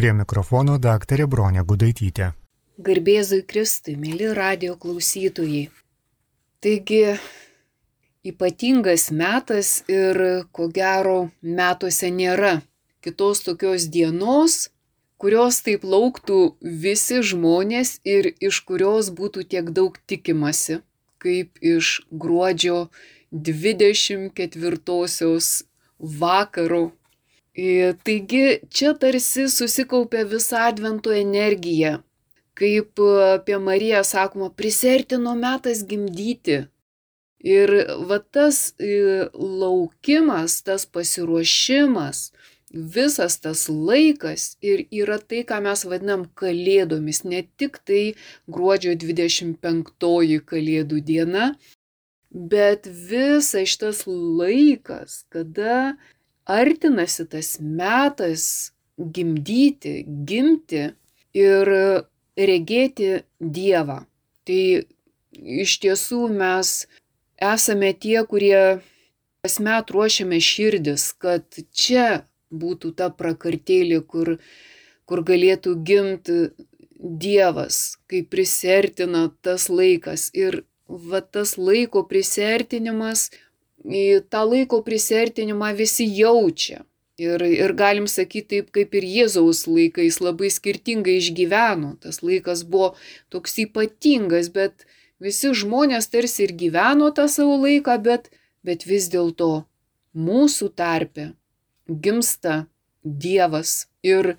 Prie mikrofono daktarė Bronė Gudaitytė. Garbėzui Kristui, mėly radio klausytojai. Taigi, ypatingas metas ir ko gero metuose nėra kitos tokios dienos, kurios taip lauktų visi žmonės ir iš kurios būtų tiek daug tikimasi, kaip iš gruodžio 24 vakaro Taigi čia tarsi susikaupia visa advento energija. Kaip e, apie Mariją sakoma, prisertino metas gimdyti. Ir va tas e, laukimas, tas pasiruošimas, visas tas laikas ir yra tai, ką mes vadinam kalėdomis, ne tik tai gruodžio 25 kalėdų diena, bet visas šitas laikas, kada artinasi tas metas gimdyti, gimti ir regėti Dievą. Tai iš tiesų mes esame tie, kurie kasmet ruošiame širdis, kad čia būtų ta prakartėlė, kur, kur galėtų gimti Dievas, kai prisertina tas laikas. Ir va tas laiko prisertinimas tą laiko prisertinimą visi jaučia. Ir, ir galim sakyti taip, kaip ir Jėzaus laikais labai skirtingai išgyveno. Tas laikas buvo toks ypatingas, bet visi žmonės tarsi ir gyveno tą savo laiką, bet, bet vis dėlto mūsų tarpe gimsta Dievas. Ir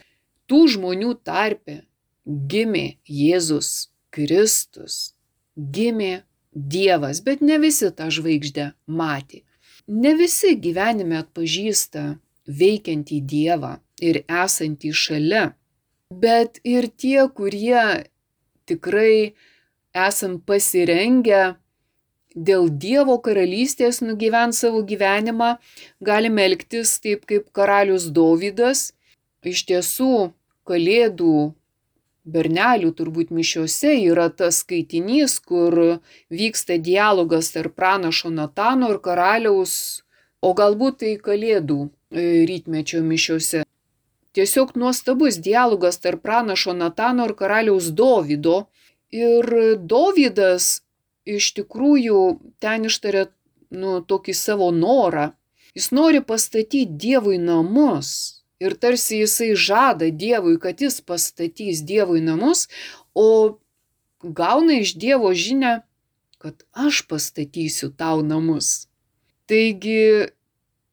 tų žmonių tarpe gimė Jėzus Kristus. Gimė Dievas, bet ne visi tą žvaigždę matė. Ne visi gyvenime atpažįsta veikiantį Dievą ir esantį šalia, bet ir tie, kurie tikrai esam pasirengę dėl Dievo karalystės nugyvent savo gyvenimą, galime elgtis taip kaip karalius Dovydas. Iš tiesų, kalėdų bernelių turbūt mišiuose yra tas skaitinys, kur vyksta dialogas tarp pranašo Natano ir karaliaus, o galbūt tai kalėdų e, rytmečio mišiuose. Tiesiog nuostabus dialogas tarp pranašo Natano ir karaliaus Dovydo. Ir Dovydas iš tikrųjų ten ištarė nu, tokį savo norą. Jis nori pastatyti Dievui namus ir tarsi jisai žada Dievui, kad jis pastatys Dievui namus, o gauna iš Dievo žinę, kad aš pastatysiu tau namus. Taigi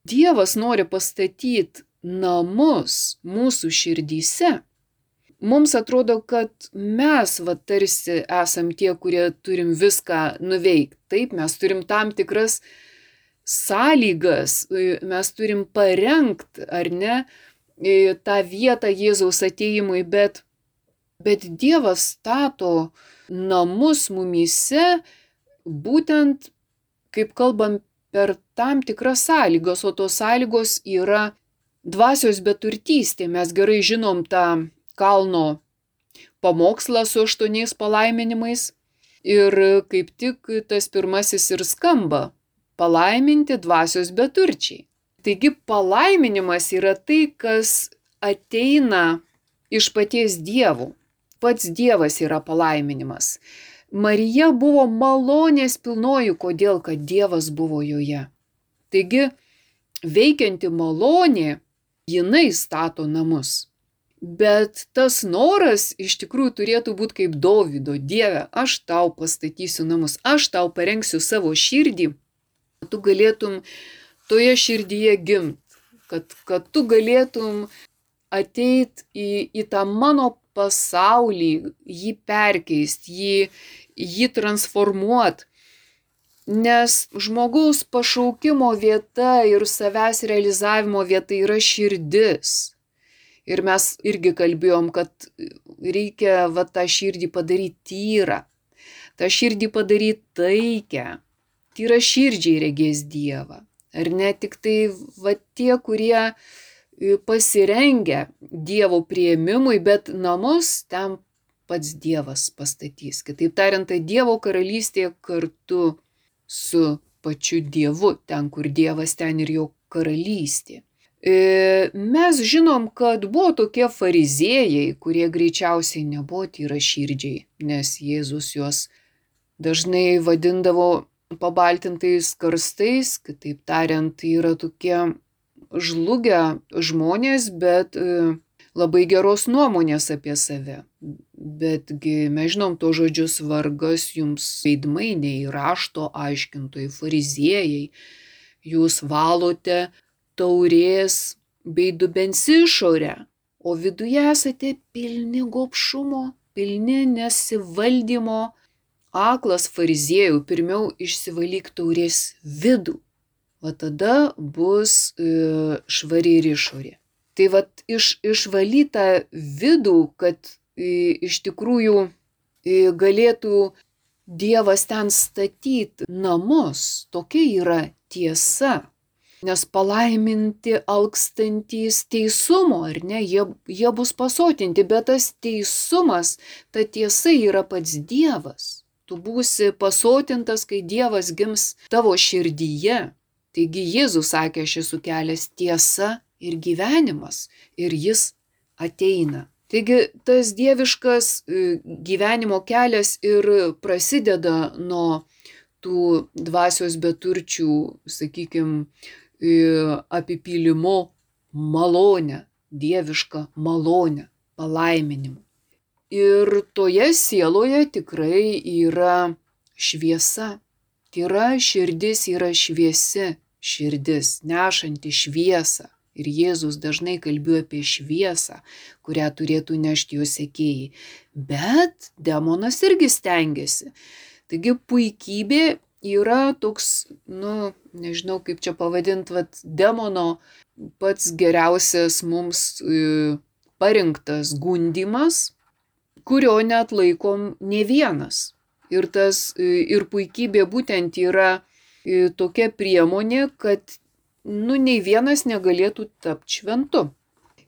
Dievas nori pastatyti namus mūsų širdyse. Mums atrodo, kad mes va tarsi esam tie, kurie turim viską nuveikti. Taip, mes turim tam tikras sąlygas, mes turim parengti, ar ne, tą vietą Jėzaus ateimui, bet, bet Dievas stato namus mumyse būtent, kaip kalbam, per tam tikras sąlygos, o tos sąlygos yra dvasios beturtystė. Mes gerai žinom tą kalno pamokslą su aštuoniais palaiminimais ir kaip tik tas pirmasis ir skamba - palaiminti dvasios beturčiai. Taigi palaiminimas yra tai, kas ateina iš paties dievų. Pats Dievas yra palaiminimas. Marija buvo malonės pilnoji, kodėl, kad Dievas buvo joje. Taigi, veikianti malonė, jinai stato namus. Bet tas noras iš tikrųjų turėtų būti kaip Dovido, Dieve, aš tau pastatysiu namus, aš tau parengsiu savo širdį, tu galėtum toje širdyje gimt, kad, kad tu galėtum ateit į, į tą mano pasaulį, jį perkeist, jį, jį transformuot. Nes žmogaus pašaukimo vieta ir savęs realizavimo vieta yra širdis. Ir mes irgi kalbėjom, kad reikia va tą širdį padaryti tyrą, tą širdį padaryti taikę. Tyra širdžiai regės Dievą. Ar ne tik tai va tie, kurie e, pasirengia Dievo prieimimui, bet namus ten pats Dievas pastatys. Kitaip tariant, tai Dievo karalystė kartu su pačiu Dievu, ten, kur Dievas, ten ir jo karalystė. E, mes žinom, kad buvo tokie fariziejai, kurie greičiausiai nebuvo tyra širdžiai, nes Jėzus juos dažnai vadindavo pabaltintais karstais, kitaip tariant, tai yra tokie žlugę žmonės, bet e, labai geros nuomonės apie save. Betgi mes žinom to žodžius vargas jums veidmainiai, rašto aiškintojai, fariziejai, jūs valote taurės bei dubens išorę, o viduje esate pilni gopšumo, pilni nesivaldymo. Aklas fariziejų pirmiau išsivalyk taurės vidų, o tada bus e, švari ir išorė. Tai vad iš, išvalytą vidų, kad e, iš tikrųjų e, galėtų Dievas ten statyti namus, tokia yra tiesa. Nes palaiminti alkstantys teisumo, ar ne, jie, jie bus pasotinti, bet tas teisumas, ta tiesa yra pats Dievas. Tu būsi pasotintas, kai Dievas gims tavo širdyje. Taigi Jėzus sakė, aš esu kelias tiesa ir gyvenimas, ir jis ateina. Taigi tas dieviškas e, gyvenimo kelias ir prasideda nuo tų dvasios beturčių, sakykime, apipylimu malonę, dievišką malonę, palaiminimu. Ir toje sieloje tikrai yra šviesa. Tyra širdis yra šviesi širdis, nešanti šviesą. Ir Jėzus dažnai kalbėjo apie šviesą, kurią turėtų nešti jo sekėjai. Bet demonas irgi stengiasi. Taigi puikybė yra toks, nu, nežinau kaip čia pavadinti, vat, demono pats geriausias mums e, parinktas gundimas, kurio net laikom ne vienas. Ir tas e, ir puikybė būtent yra e, tokia priemonė, kad, nu, nei vienas negalėtų tapti šventu.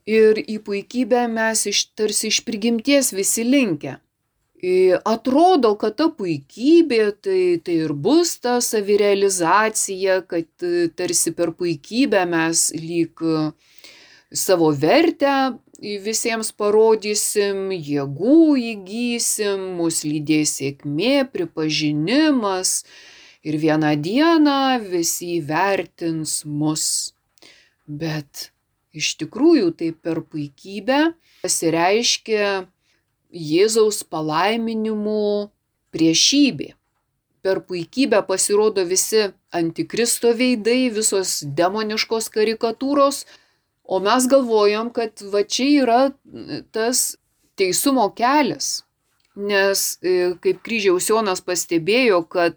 Ir į puikybę mes iš, tarsi iš prigimties visi linkę. Atrodo, kad ta puikybė tai, tai ir bus ta savirealizacija, kad e, tarsi per puikybę mes lyg e, savo vertę visiems parodysim, jėgų įgysim, mus lydės sėkmė, pripažinimas ir vieną dieną visi įvertins mus. Bet iš tikrųjų tai per puikybę pasireiškia Jėzaus palaiminimų priešybė. Per puikybę pasirodo visi antikristo veidai, visos demoniškos karikatūros, o mes galvojom, kad va čia yra tas teisumo kelias. Nes e, kaip kryžiaus Jonas pastebėjo, kad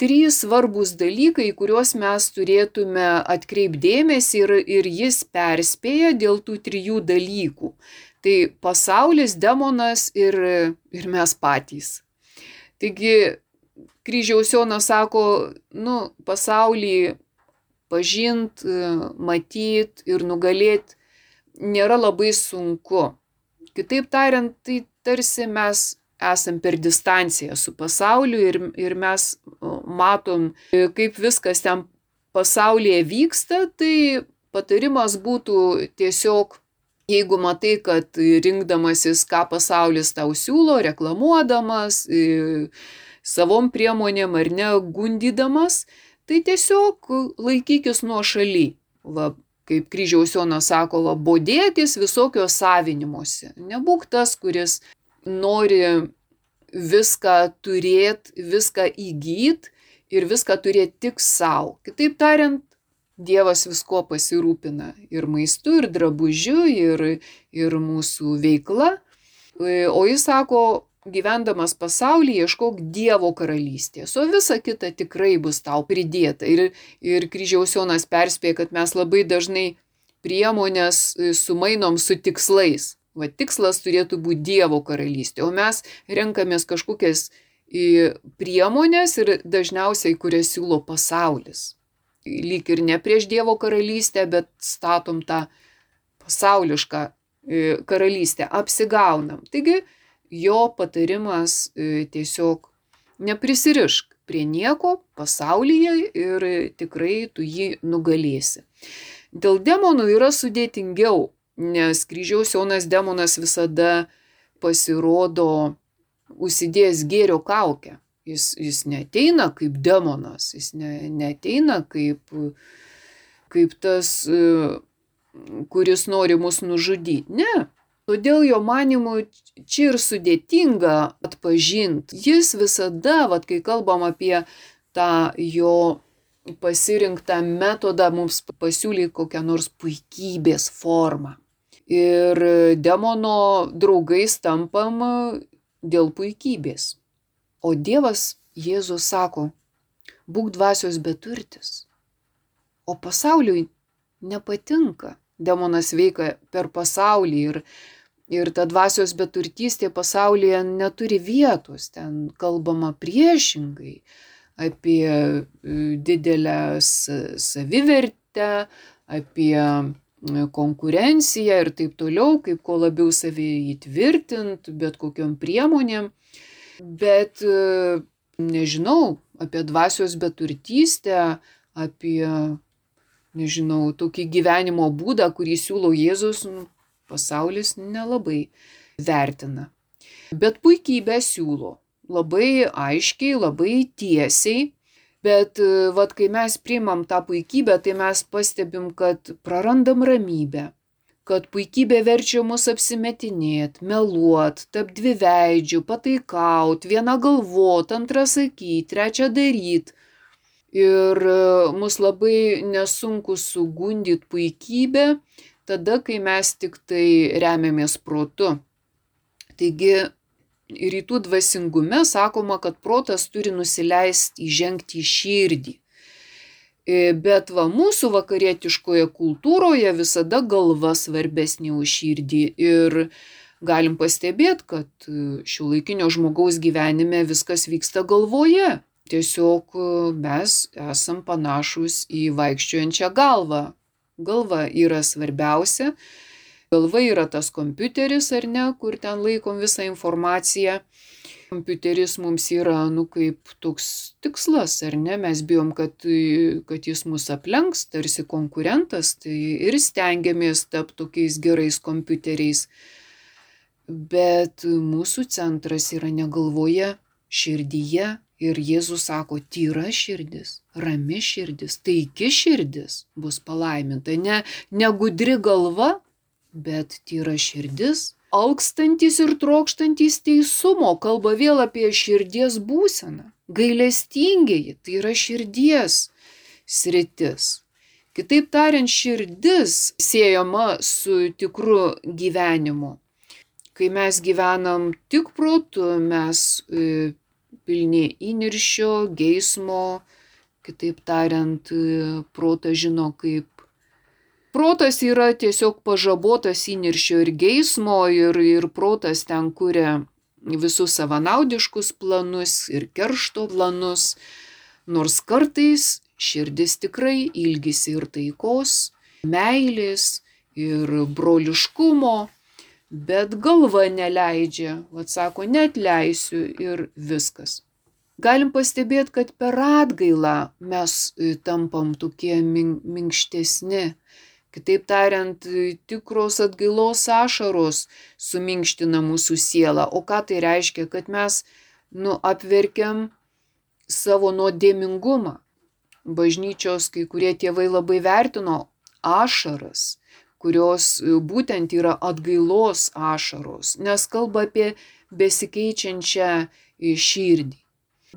trys svarbus dalykai, kuriuos mes turėtume atkreipdėmėsi ir, ir jis perspėja dėl tų trijų dalykų. Tai pasaulis, demonas ir, ir mes patys. Taigi kryžiaus Jonas sako, nu, pasaulį pažint, matyt ir nugalėti nėra labai sunku. Kitaip tariant, tai tarsi mes esam per distanciją su pasauliu ir, ir mes matom, kaip viskas ten pasaulyje vyksta, tai patarimas būtų tiesiog Jeigu matai, kad rinkdamasis, ką pasaulis tau siūlo, reklamuodamas, savom priemonėm ar ne gundydamas, tai tiesiog laikykis nuo šaly. Va, kaip kryžiaus Jonas sako, va, bodėkis visokio savinimuose. Nebūk tas, kuris nori viską turėti, viską įgyti ir viską turėti tik savo. Kitaip tariant, Dievas visko pasirūpina ir maistu, ir drabužiu, ir, ir mūsų veikla. O jis sako, gyvendamas pasaulyje, ieškok Dievo karalystės, o visa kita tikrai bus tau pridėta. Ir, ir kryžiaus Jonas perspėja, kad mes labai dažnai priemonės e, sumainom su tikslais. Va tikslas turėtų būti Dievo karalystė, o mes renkamės kažkokias priemonės ir dažniausiai, kurias siūlo pasaulis lyg ir ne prieš Dievo karalystę, bet statom tą pasaulišką e, karalystę, apsigaunam. Taigi jo patarimas e, tiesiog neprisirišk prie nieko pasaulyje ir tikrai tu jį nugalėsi. Dėl demonų yra sudėtingiau, nes kryžiaus jaunas demonas visada pasirodo užsidėjęs gėrio kaukę. Jis, jis neteina kaip demonas, jis ne, neteina kaip, kaip tas, kuris nori mus nužudyti. Ne. Todėl jo manimu čia ir sudėtinga atpažinti. Jis visada, vad kai kalbam apie tą jo pasirinktą metodą, mums pasiūlė kokią nors puikybės formą. Ir demono draugais tampam dėl puikybės. O Dievas Jėzus sako, būk dvasios beturtis. O pasauliui nepatinka. Demonas veikia per pasaulį ir, ir ta dvasios beturtystė pasaulyje neturi vietos. Ten kalbama priešingai apie e, didelę savivertę, apie e, konkurenciją ir taip toliau, kaip kuo labiau save įtvirtint, bet kokiam priemonėm. Bet e, nežinau, apie dvasios beturtystę, apie, nežinau, tokį gyvenimo būdą, kurį siūlo Jėzus, nu, pasaulis nelabai vertina. Bet puikybę siūlo labai aiškiai, labai tiesiai. Bet vad, kai mes priimam tą puikybę, tai mes pastebim, kad prarandam ramybę, kad puikybė verčia mus apsimetinėt, meluot, tap dvi veidžių, pataikaut, vieną galvot, antrą sakyt, trečią daryt. Ir mus labai nesunku sugundyti puikybę, tada, kai mes tik tai remiamės protu. Taigi rytų dvasingume sakoma, kad protas turi nusileisti įžengti į širdį. E, bet va mūsų vakarietiškoje kultūroje visada galva svarbesnė už širdį. Ir galim pastebėti, kad e, šio laikinio žmogaus gyvenime viskas vyksta galvoje. Tiesiog e, mes esam panašus į vaikščiojančią galvą. Galva yra svarbiausia, Galva yra tas kompiuteris, ar ne, kur ten laikom visą informaciją. Kompiuteris mums yra, nu, kaip toks tikslas, ar ne, mes bijom, kad, kad jis mus aplenks, tarsi konkurentas, tai ir stengiamės tapti tokiais gerais kompiuteriais. Bet mūsų centras yra ne galvoje, širdyje ir Jėzus sako, tyra širdis, rami širdis, taiki širdis bus palaiminta, ne, ne gudri galva, bet tyra širdis, alkstantis ir trokštantis teisumo, kalba vėl apie širdies būseną. Gailestingieji, tai yra širdies sritis. Kitaip tariant, širdis siejama su tikru gyvenimu. Kai mes gyvenam tik protu, mes e, pilni įniršio, geismo, kitaip tariant, e, protas žino kaip Protas yra tiesiog pažabotas įniršio ir geismo ir, ir protas ten kuria visus savanaudiškus planus ir keršto planus, nors kartais širdis tikrai ilgisi ir taikos, meilės ir broliškumo, bet galva neleidžia, atsako, net leisiu ir viskas. Galim pastebėti, kad per atgailą mes tampam tokie minkštesni, Kitaip tariant, tikros atgailos ašaros suminkština mūsų sielą. O ką tai reiškia? Kad mes nu, apverkiam savo nuodėmingumą. Bažnyčios kai kurie tėvai labai vertino ašaras, kurios būtent yra atgailos ašaros, nes kalba apie besikeičiančią širdį.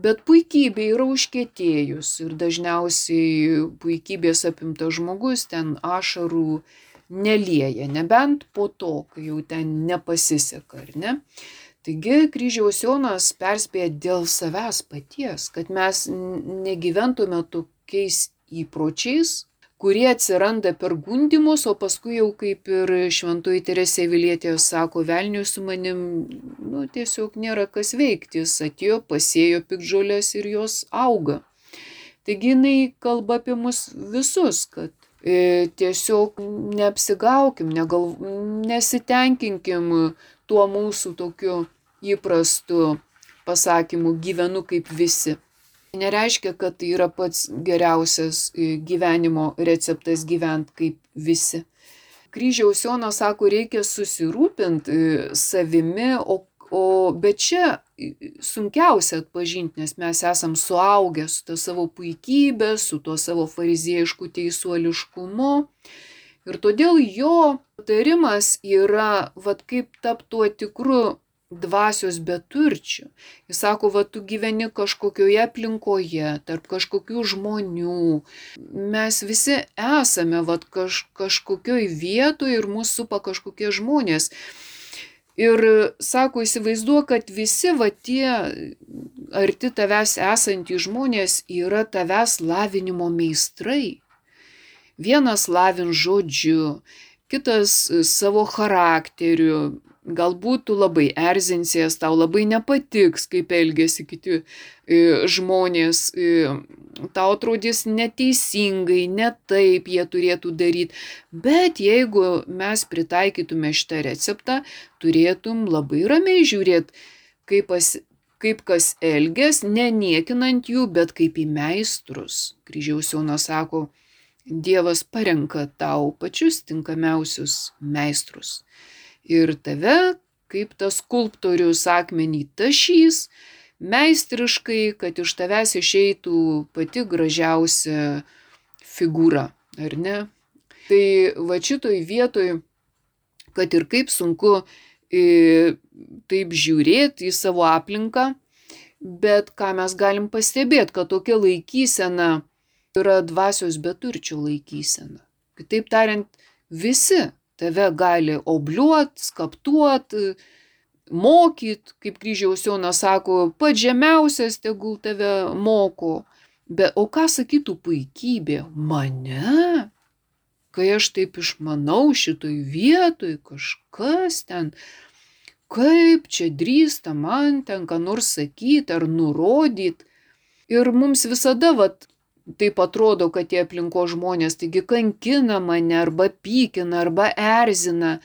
Bet puikybė yra užkėtėjus ir dažniausiai puikybės apimtas žmogus ten ašarų nelieja, nebent po to, kai jau ten nepasiseka, ar ne? Taigi kryžiaus Jonas perspėja dėl savęs paties, kad mes negyventume tokiais įpročiais, kurie atsiranda per gundimus, o paskui jau kaip ir šventoji Teresė Vilietė sako, velniui su manim, nu, tiesiog nėra kas veikti, jis atėjo, pasėjo pikžolės ir jos auga. Taigi jinai kalba apie mus visus, kad e, tiesiog neapsigaukim, negal, nesitenkinkim tuo mūsų tokiu įprastu pasakymu gyvenu kaip visi. Nereiškia, kad tai yra pats geriausias e, gyvenimo receptas gyventi kaip visi. Kryžiaus Jonas sako, reikia susirūpinti e, savimi, o, o bet čia e, sunkiausia atpažinti, nes mes esam suaugę su ta savo puikybė, su tuo savo fariziejišku teisuoliškumu. Ir todėl jo patarimas yra, vad kaip tapti tuo tikru dvasios beturčių. Jis sako, va, tu gyveni kažkokioje aplinkoje, tarp kažkokių žmonių. Mes visi esame, va, kaž, kažkokioj vietoje ir mūsų supa kažkokie žmonės. Ir sako, įsivaizduoju, kad visi va tie arti tavęs esantys žmonės yra tavęs lavinimo meistrai. Vienas lavin žodžiu, kitas savo charakteriu, galbūt tu labai erzinsies, tau labai nepatiks, kaip elgesi kiti e, žmonės, e, tau atrodys neteisingai, ne taip jie turėtų daryti, bet jeigu mes pritaikytume šitą receptą, turėtum labai ramiai žiūrėti, kaip, pas, kaip kas elgės, neniekinant jų, bet kaip į meistrus. Kryžiaus Jonas sako, Dievas parenka tau pačius tinkamiausius meistrus ir tave, kaip tas skulptorius akmenį tašys, meistriškai, kad iš tavęs išeitų pati gražiausia figūra, ar ne? Tai va šitoj vietoj, kad ir kaip sunku i, taip žiūrėti į savo aplinką, bet ką mes galim pastebėti, kad tokia laikysena yra dvasios beturčių laikysena. Kitaip tariant, visi tave gali obliuot, skaptuot, mokyt, kaip kryžiaus Jonas sako, pats žemiausias tegul tave moko. Bet o ką sakytų puikybė? Mane? Kai aš taip išmanau šitoj vietoj, kažkas ten, kaip čia drįsta man ten ką nors sakyti ar nurodyti. Ir mums visada, vat, taip atrodo, kad tie aplinko žmonės taigi kankina mane arba pykina arba erzina.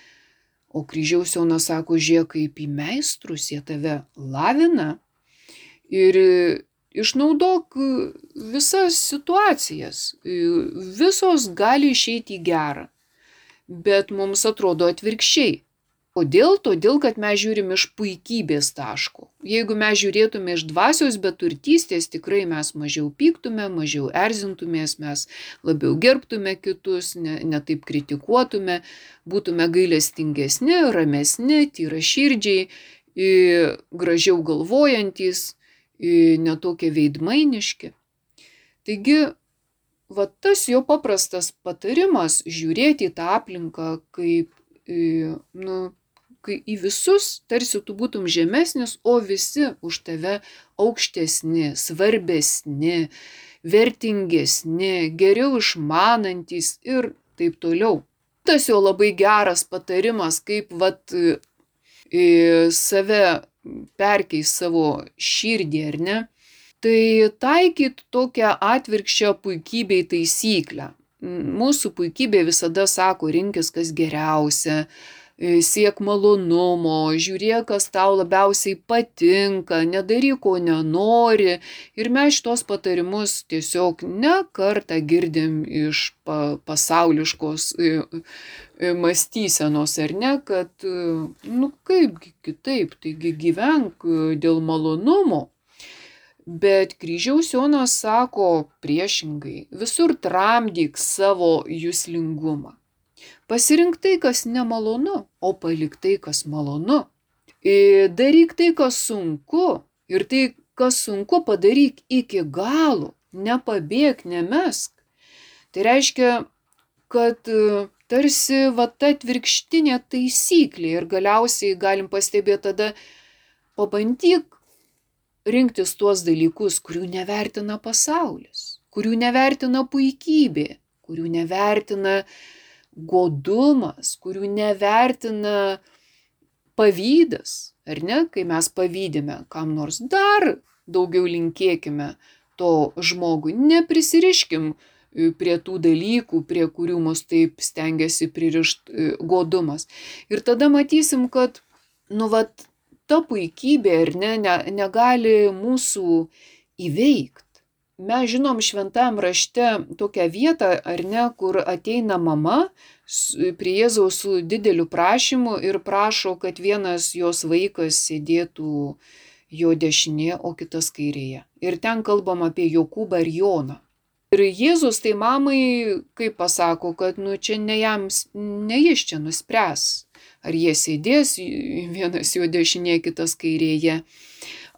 O kryžiaus jaunas sako, žiūrėk kaip į meistrus, jie tave lavina ir išnaudok visas situacijas. Visos gali išeiti į gerą. Bet mums atrodo atvirkščiai. Kodėl? Todėl, kad mes žiūrim iš puikybės taško. Jeigu mes žiūrėtume iš dvasios beturtystės, tikrai mes mažiau pyktume, mažiau erzintumės, mes labiau gerbtume kitus, ne, ne taip kritikuotume, būtume gailestingesni, ramesni, tyra širdžiai, gražiau galvojantis, netokie veidmainiški. Taigi, va tas jo paprastas patarimas žiūrėti į tą aplinką kaip, nu, kai į visus tarsi tu būtum žemesnis, o visi už tave aukštesni, svarbesni, vertingesni, geriau išmanantis ir taip toliau. Tas jo labai geras patarimas, kaip vat save perkeis savo širdį, ar ne? Tai taikyt tokią atvirkščią puikybei taisyklę. Mūsų puikybė visada sako, rinkis kas geriausia, siek malonumo, žiūrėk, kas tau labiausiai patinka, nedaryk, ko nenori. Ir mes šitos patarimus tiesiog ne kartą girdim iš pa pasauliškos e, e, mąstysenos, ar ne, kad, nu kaip kitaip, taigi gyvenk dėl malonumo. Bet kryžiaus Jonas sako priešingai, visur tramdyk savo jūslingumą. Pasirink tai, kas nemalonu, o palik tai, kas malonu. Daryk tai, kas sunku ir tai, kas sunku, padaryk iki galo, nepabėg, nemesk. Tai reiškia, kad e, tarsi va ta atvirkštinė taisyklė ir galiausiai galim pastebėti tada, pabandyk rinktis tuos dalykus, kurių nevertina pasaulis, kurių nevertina puikybė, kurių nevertina uh, godumas, kurių nevertina pavydas, ar ne, kai mes pavydime kam nors dar daugiau linkėkime to žmogui, neprisiriškim e, prie tų dalykų, prie kurių mus taip stengiasi pririšti e, godumas. Ir tada matysim, kad, nu, vat, ta puikybė, ar ne, ne negali mūsų įveikti. Mes žinom šventam rašte tokią vietą, ar ne, kur ateina mama prie Jėzaus su dideliu prašymu ir prašo, kad vienas jos vaikas sėdėtų jo dešinėje, o kitas kairėje. Ir ten kalbam apie Jokūbą ir Joną. Ir Jėzus tai mamai, kaip pasako, kad nu čia ne jam, ne jis čia nuspręs, ar jie sėdės, vienas jo dešinėje, kitas kairėje,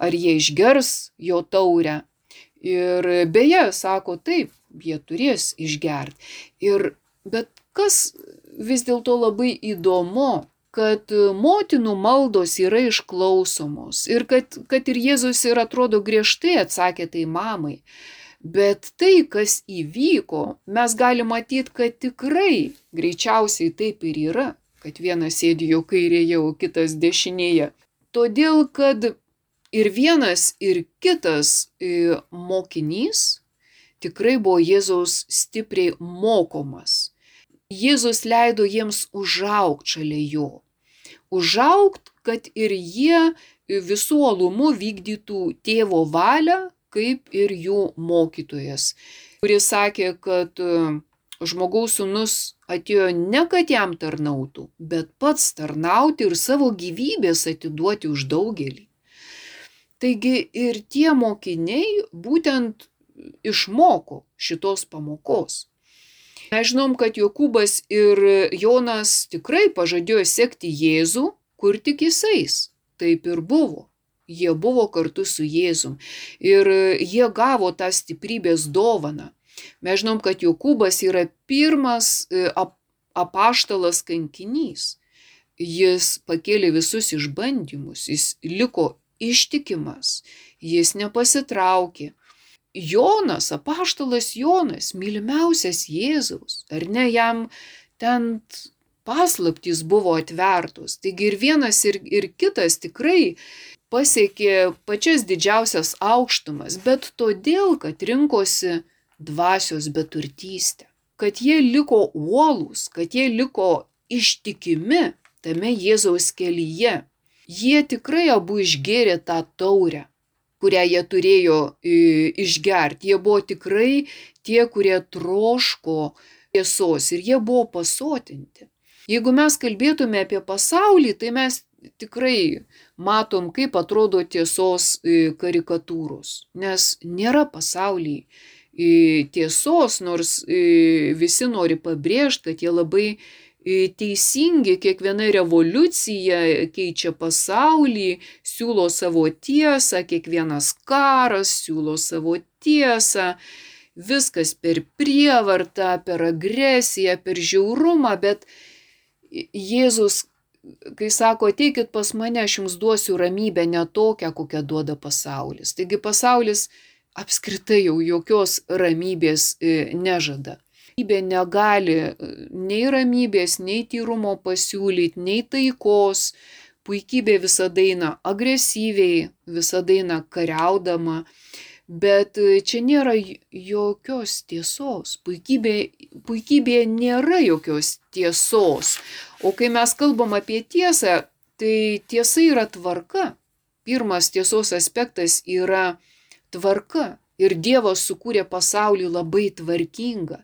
ar jie išgers jo taurę. Ir beje, sako, taip, jie turės išgerti. Ir, bet kas vis dėlto labai įdomu, kad motinų maldos yra išklausomos ir kad, kad ir Jėzus ir atrodo griežtai atsakė tai mamai. Bet tai, kas įvyko, mes galime matyti, kad tikrai greičiausiai taip ir yra, kad vienas sėdi jo kairėje, o kitas dešinėje. Todėl, kad ir vienas, ir kitas e, mokinys tikrai buvo Jėzaus stipriai mokomas. Jėzus leido jiems užaukti šalia jo. Užaukti, kad ir jie visų alumų vykdytų tėvo valią, kaip ir jų mokytojas, kuris sakė, kad e, žmogaus sunus atėjo ne kad jam tarnautų, bet pats tarnauti ir savo gyvybės atiduoti už daugelį. Taigi ir tie mokiniai būtent išmoko šitos pamokos. Mes žinom, kad Jokūbas ir Jonas tikrai pažadėjo sekti Jėzų, kur tik jisais. Taip ir buvo. Jie buvo kartu su Jėzum. Ir jie gavo tą stiprybės dovaną. Mes žinom, kad Jokūbas yra pirmas e, apaštalas kankinys. Jis pakėlė visus išbandymus, jis liko ištikimas, jis nepasitraukė. Jonas, apaštalas Jonas, mylimiausias Jėzaus, ar ne jam ten paslaptys buvo atvertos. Taigi ir vienas, ir, ir kitas tikrai pasiekė pačias didžiausias aukštumas, bet todėl, kad rinkosi dvasios beturtystę, kad jie liko uolūs, kad jie liko ištikimi tame Jėzaus kelyje. Jie tikrai abu išgėrė tą taurę, kurią jie turėjo išgerti. Jie buvo tikrai tie, kurie troško tiesos ir jie buvo pasotinti. Jeigu mes kalbėtume apie pasaulį, tai mes tikrai matom, kaip atrodo tiesos karikatūros, nes nėra pasaulyje tiesos, nors visi nori pabrėžti, kad jie labai teisingi, kiekviena revoliucija keičia pasaulį, siūlo savo tiesą, kiekvienas karas siūlo savo tiesą, viskas per prievartą, per agresiją, per žiaurumą, bet Jėzus, kai sako, ateikit pas mane, aš jums duosiu ramybę ne tokią, kokią duoda pasaulis. Taigi pasaulis apskritai jau jokios ramybės e, nežada. Ramybė negali e, nei ramybės, nei tyrumo pasiūlyti, nei taikos. Puikybė visada eina agresyviai, visada eina kariaudama, bet e, čia nėra jokios tiesos. Puikybė, puikybė nėra jokios tiesos. O kai mes kalbam apie tiesą, tai tiesa yra tvarka. Pirmas tiesos aspektas yra tvarka. Ir Dievas sukūrė pasaulį labai tvarkingą.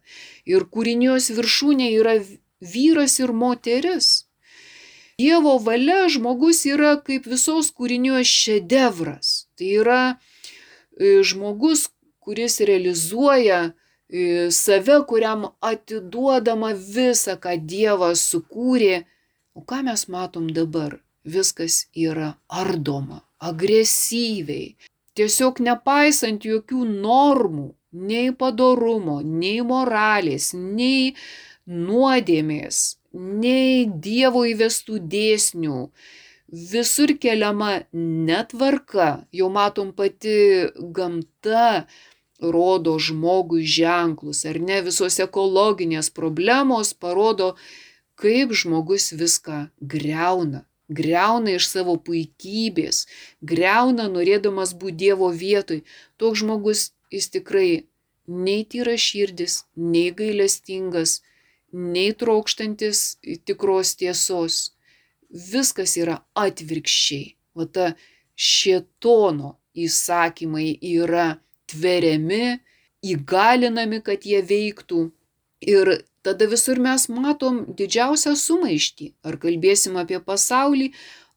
Ir kūrinijos viršūnė yra vyras ir moteris. Dievo valia žmogus yra kaip visos kūrinijos šedevras. Tai yra e, žmogus, kuris realizuoja e, save, kuriam atiduodama visą, ką Dievas sukūrė. O ką mes matom dabar? Viskas yra ardoma, agresyviai, tiesiog nepaisant jokių normų, nei padarumo, nei moralės, nei nuodėmės, nei Dievo įvestų dėsnių. Visur keliama netvarka, jau matom pati gamta rodo žmogui ženklus, ar ne visos ekologinės problemos parodo, kaip žmogus viską greuna greuna iš savo puikybės, greuna norėdamas būti Dievo vietoj. Toks žmogus jis tikrai nei tyra širdis, nei gailestingas, nei trokštantis tikros tiesos. Viskas yra atvirkščiai. O ta šietono įsakymai yra tveriami, įgalinami, kad jie veiktų. Ir tada visur mes matom didžiausią sumaištį. Ar kalbėsim apie pasaulį,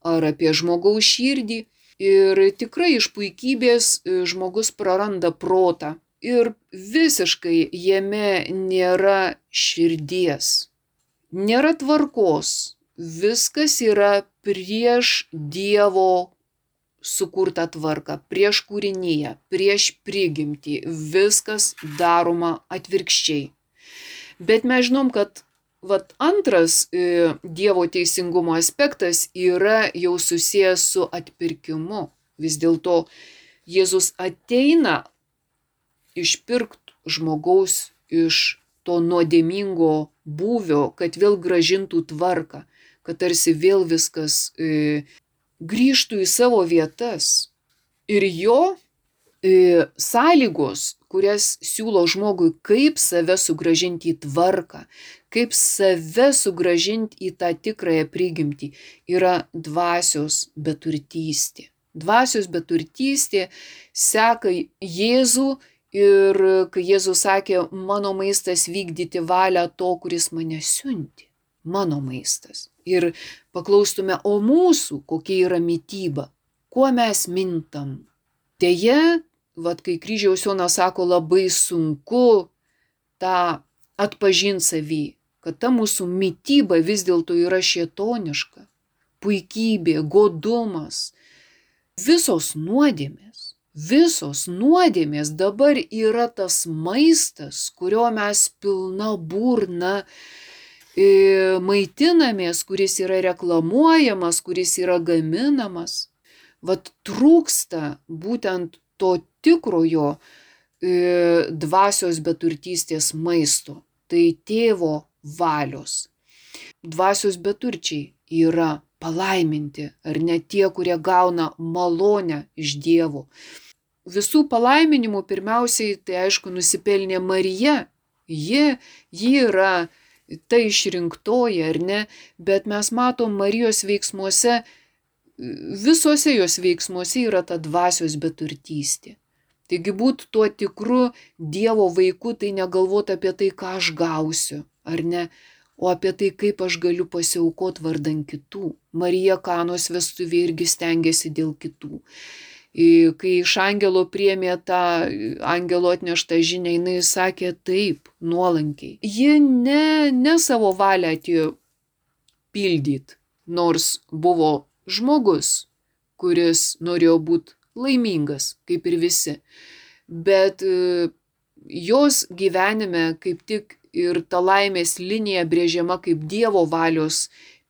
ar apie žmogaus širdį. Ir tikrai iš puikybės e, žmogus praranda protą. Ir visiškai jame nėra širdies. Nėra tvarkos. Viskas yra prieš Dievo sukurtą tvarką, prieš kūrinyje, prieš prigimtį. Viskas daroma atvirkščiai. Bet mes žinom, kad vat, antras e, Dievo teisingumo aspektas yra jau susijęs su atpirkimu. Vis dėlto Jėzus ateina išpirkti žmogaus iš to nuodėmingo būvio, kad vėl gražintų tvarką, kad tarsi vėl viskas e, grįžtų į savo vietas. Ir jo e, sąlygos, kurias siūlo žmogui, kaip save sugražinti į tvarką, kaip save sugražinti į tą tikrąją prigimtį, yra dvasios beturtystė. Dvasios beturtystė seka Jėzų ir kai Jėzus sakė, mano maistas vykdyti valią to, kuris mane siunti. Mano maistas. Ir paklaustume, o mūsų kokia yra mytyba, kuo mes mintam. Deja, vad kai kryžiaus Jonas sako, labai sunku tą atpažinti savį, kad ta mūsų mytyba vis dėlto yra šietoniška, puikybė, godumas, visos nuodėmės. Visos nuodėmės dabar yra tas maistas, kurio mes pilna burna e, maitinamės, kuris yra reklamuojamas, kuris yra gaminamas. Vat trūksta būtent to tikrojo e, dvasios beturtystės maisto. Tai tėvo valios. Dvasios beturčiai yra palaiminti, ar ne tie, kurie gauna malonę iš Dievo. Visų palaiminimų pirmiausiai, tai aišku, nusipelnė Marija. Ji, ji yra ta išrinktoji, ar ne, bet mes matom Marijos veiksmuose, visuose jos veiksmuose yra ta dvasios beturtystė. Taigi būt tuo tikru Dievo vaiku, tai negalvoti apie tai, ką aš gausiu, ar ne, o apie tai, kaip aš galiu pasiaukot vardan kitų. Marija Kanos vestuvė irgi stengiasi dėl kitų. Kai iš angelo priemė tą angelo atneštą žinią, jinai sakė taip, nuolankiai. Ji ne, ne savo valią atėjo pildyti, nors buvo žmogus, kuris norėjo būti laimingas, kaip ir visi. Bet jos gyvenime kaip tik ir ta laimės linija brėžiama kaip Dievo valios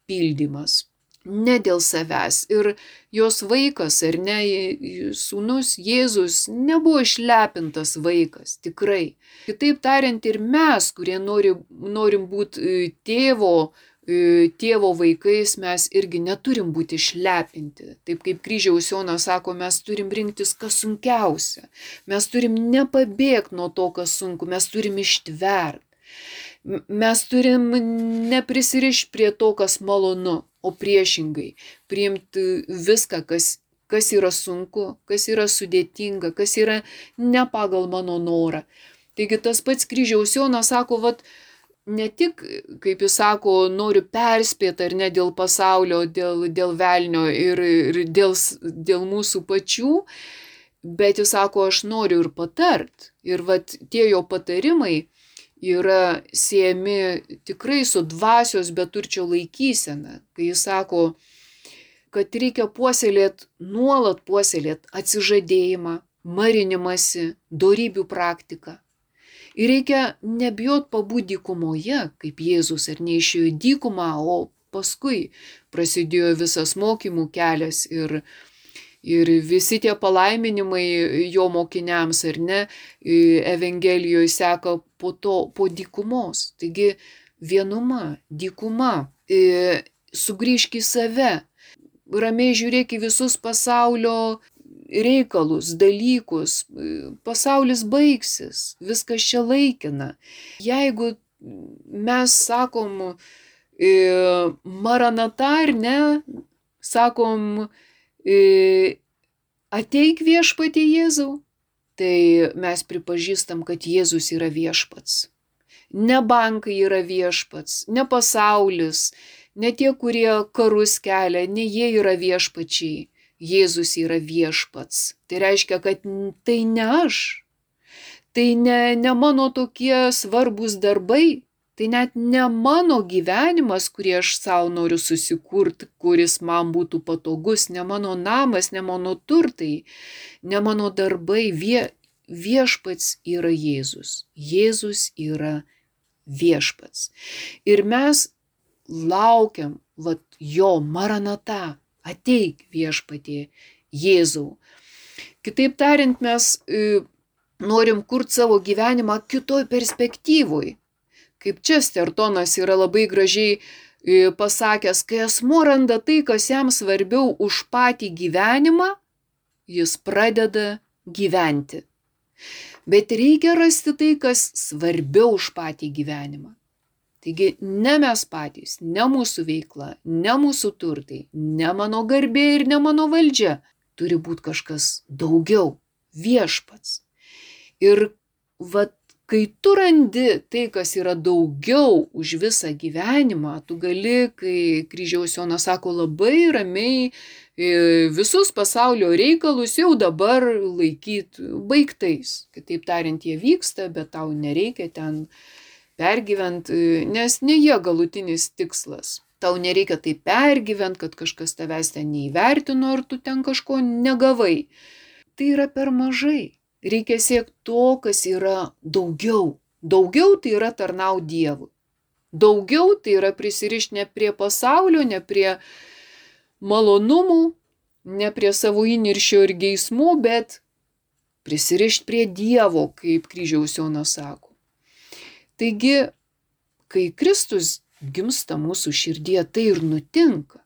pildymas. Ne dėl savęs. Ir jos vaikas, ar ne, sūnus Jėzus nebuvo išlepintas vaikas, tikrai. Kitaip tariant, ir mes, kurie nori, norim būti tėvo, tėvo vaikais, mes irgi neturim būti išlepinti. Taip kaip kryžiaus Jonas sako, mes turim rinktis, kas sunkiausia. Mes turim nepabėgti nuo to, kas sunku, mes turim ištverti. Mes turim neprisirišti prie to, kas malonu, o priešingai priimti viską, kas, kas yra sunku, kas yra sudėtinga, kas yra ne pagal mano norą. Taigi tas pats kryžiaus Jonas sako, vad, ne tik, kaip jis sako, noriu perspėti ar ne dėl pasaulio, dėl, dėl velnio ir, ir dėl, dėl mūsų pačių, bet jis sako, aš noriu ir patart. Ir vad tie jo patarimai yra siejami tikrai su dvasios beturčio laikysena, kai jis sako, kad reikia puoselėti, nuolat puoselėti atsižadėjimą, marinimąsi, darybių praktiką. Ir reikia nebijot pabūti dykumoje, kaip Jėzus ar neišėjo dykumą, o paskui prasidėjo visas mokymų kelias ir Ir visi tie palaiminimai jo mokiniams, ar ne, Evangelijoje seka po to, po dykumos. Taigi vienuma, dykuma, sugrįžk į save, ramiai žiūrėk į visus pasaulio reikalus, dalykus, pasaulis baigsis, viskas čia laikina. Jeigu mes sakom, maranata ar ne, sakom, ateik viešpatį Jėzau, tai mes pripažįstam, kad Jėzus yra viešpats. Ne bankai yra viešpats, ne pasaulis, ne tie, kurie karus kelia, ne jie yra viešpačiai. Jėzus yra viešpats. Tai reiškia, kad tai ne aš. Tai ne, ne mano tokie svarbus darbai, tai net ne mano gyvenimas, kurį aš savo noriu susikurti, kuris man būtų patogus, ne mano namas, ne mano turtai, ne mano darbai, vie, viešpats yra Jėzus. Jėzus yra viešpats. Ir mes laukiam, vat, jo maranata, ateik viešpatie Jėzau. Kitaip tariant, mes e, norim kurti savo gyvenimą kitoj perspektyvoj. Kaip Čestertonas yra labai gražiai e, pasakęs, kai asmo randa tai, kas jam svarbiau už patį gyvenimą, jis pradeda gyventi. Bet reikia rasti tai, kas svarbiau už patį gyvenimą. Taigi ne mes patys, ne mūsų veikla, ne mūsų turtai, ne mano garbė ir ne mano valdžia. Turi būti kažkas daugiau - viešpats. Ir vat, kai tu randi tai, kas yra daugiau už visą gyvenimą, tu gali, kai kryžiaus Jonas sako, labai ramiai e, visus pasaulio reikalus jau dabar laikyti baigtais. Kitaip tariant, jie vyksta, bet tau nereikia ten pergyvent, e, nes ne jie galutinis tikslas. Tau nereikia tai pergyvent, kad kažkas tavęs ten neįvertino ar tu ten kažko negavai. Tai yra per mažai. Reikia siekti to, kas yra daugiau. Daugiau tai yra tarnau Dievui. Daugiau tai yra prisirišti ne prie pasaulio, ne prie malonumų, ne prie savo įniršio ir geismų, bet prisirišti prie Dievo, kaip kryžiaus Jonas sako. Taigi, kai Kristus gimsta mūsų širdie, tai ir nutinka.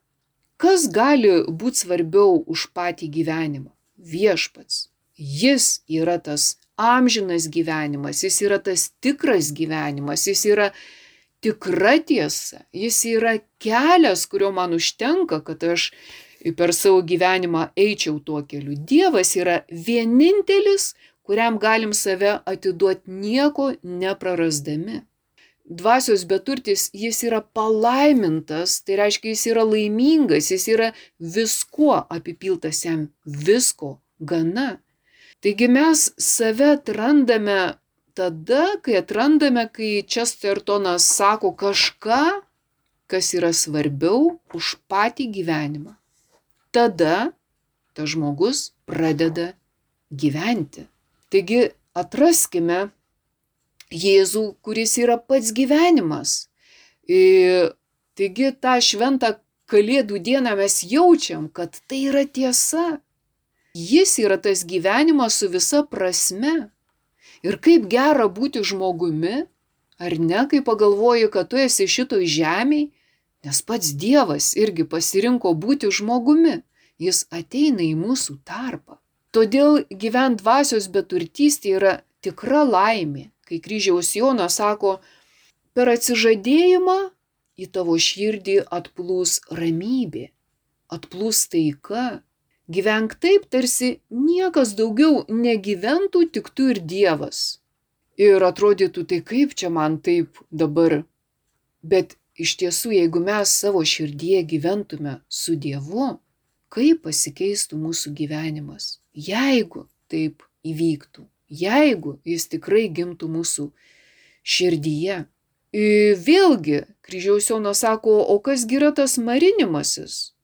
Kas gali būti svarbiau už patį gyvenimą? Viešpats. Jis yra tas amžinas gyvenimas, jis yra tas tikras gyvenimas, jis yra tikra tiesa, jis yra kelias, kurio man užtenka, kad aš per savo gyvenimą eičiau tuo keliu. Dievas yra vienintelis, kuriam galim save atiduoti nieko neprarasdami. Dvasios beturtis jis yra palaimintas, tai reiškia jis yra laimingas, jis yra viskuo apipiltas jam, visko gana. Taigi mes save atrandame tada, kai atrandame, kai Čestertonas sako kažką, kas yra svarbiau už patį gyvenimą. Tada tas žmogus pradeda gyventi. Taigi atraskime Jėzų, kuris yra pats gyvenimas. Ir, taigi tą šventą Kalėdų dieną mes jaučiam, kad tai yra tiesa. Jis yra tas gyvenimas su visa prasme. Ir kaip gera būti žmogumi, ar ne, kai pagalvoji, kad tu esi šitoj žemėj, nes pats Dievas irgi pasirinko būti žmogumi. Jis ateina į mūsų tarpą. Todėl gyvent dvasios beturtystė yra tikra laimė, kai kryžiaus Jonas sako, per atsižadėjimą į tavo širdį atplūs ramybė, atplūs taika. Gyvenk taip, tarsi niekas daugiau negyventų, tik tu ir Dievas. Ir atrodytų, tai kaip čia man taip dabar. Bet iš tiesų, jeigu mes savo širdie gyventume su Dievu, kaip pasikeistų mūsų gyvenimas jeigu taip įvyktų, jeigu jis tikrai gimtų mūsų širdyje. Ir vėlgi, kryžiaus Jonas sako, o kas yra tas marinimasis?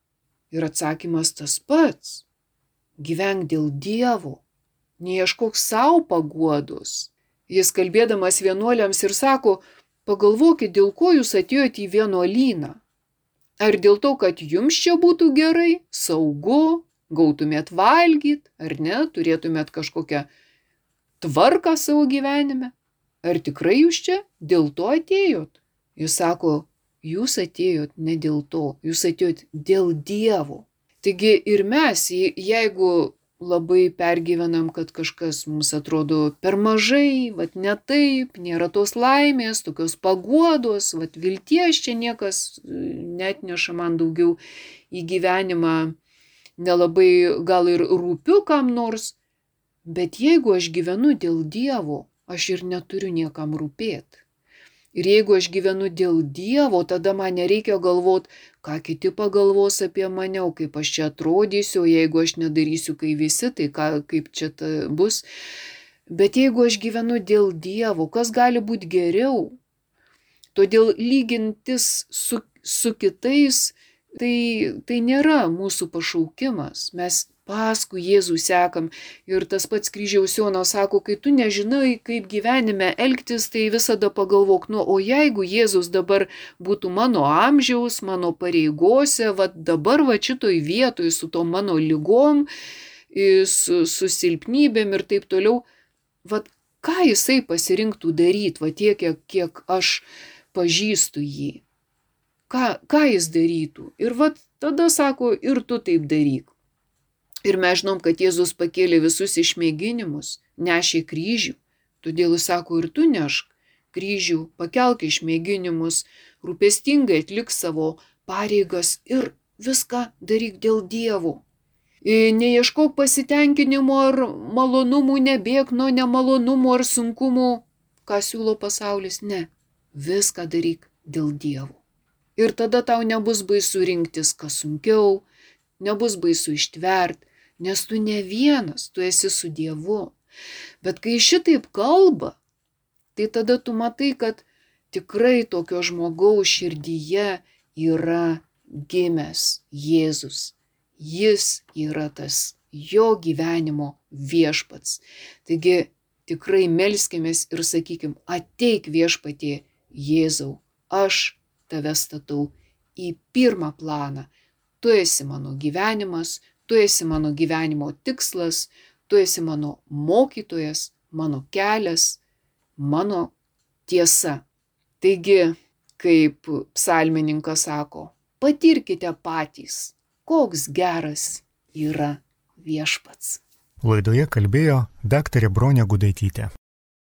Ir atsakymas tas pats. Gyvenk dėl Dievo, neieškok savo paguodos. Jis kalbėdamas vienuoliams ir sako, pagalvokit, dėl ko jūs atėjote į vienuolyną. Ar dėl to, kad jums čia būtų gerai, saugu, gautumėt valgyt, ar ne, turėtumėt kažkokią tvarką savo gyvenime. Ar tikrai jūs čia dėl to atėjot? Jis sako, jūs atėjot ne dėl to, jūs atėjot dėl Dievo. Taigi ir mes, jeigu labai pergyvenam, kad kažkas mums atrodo per mažai, vad ne taip, nėra tos laimės, tokios paguodos, vad vilties čia niekas net neša man daugiau į gyvenimą nelabai gal ir rūpiu kam nors, Bet jeigu aš gyvenu dėl Dievo, aš ir neturiu niekam rūpėti. Ir jeigu aš gyvenu dėl Dievo, tada man nereikia galvoti, ką kiti pagalvos apie mane, o kaip aš čia atrodysiu, jeigu aš nedarysiu, kai visi, tai ką, kaip čia bus. Bet jeigu aš gyvenu dėl Dievo, kas gali būti geriau? Todėl lygintis su, su kitais, tai, tai nėra mūsų pašaukimas. Mes paskui Jėzų sekam. Ir tas pats kryžiaus Jonas sako, kai tu nežinai, kaip gyvenime elgtis, tai visada pagalvok, nu, o jeigu Jėzus dabar būtų mano amžiaus, mano pareigose, va dabar va šitoj vietoj su to mano lygom, su, su silpnybėm ir taip toliau, va ką jisai pasirinktų daryti, va tiek, kiek, kiek aš pažįstu jį. Ką, ką jis darytų. Ir va tada sako, ir tu taip daryk. Ir mes žinom, kad Jėzus pakėlė visus išmėginimus, nešė kryžių, todėl jis sako ir tu nešk kryžių, pakelk išmėginimus, rūpestingai atlik savo pareigas ir viską daryk dėl dievų. Neieškok pasitenkinimo ar malonumų, nebėg nuo nemalonumų ar sunkumų, ką siūlo pasaulis, ne, viską daryk dėl dievų. Ir tada tau nebus baisu rinktis, kas sunkiau, nebus baisu ištverti, nes tu ne vienas, tu esi su Dievu. Bet kai šitaip kalba, tai tada tu matai, kad tikrai tokio žmogaus širdyje yra gimęs Jėzus. Jis yra tas jo gyvenimo viešpats. Taigi tikrai melskimės ir sakykim, ateik viešpatie Jėzau, aš tave statau į pirmą planą. Tu esi mano gyvenimas, tu esi mano gyvenimo tikslas, tu esi mano mokytojas, mano kelias, mano tiesa. Taigi, kaip psalmininkas sako, patirkite patys, koks geras yra viešpats. Laidoje kalbėjo daktarė Bronė Gudaitytė.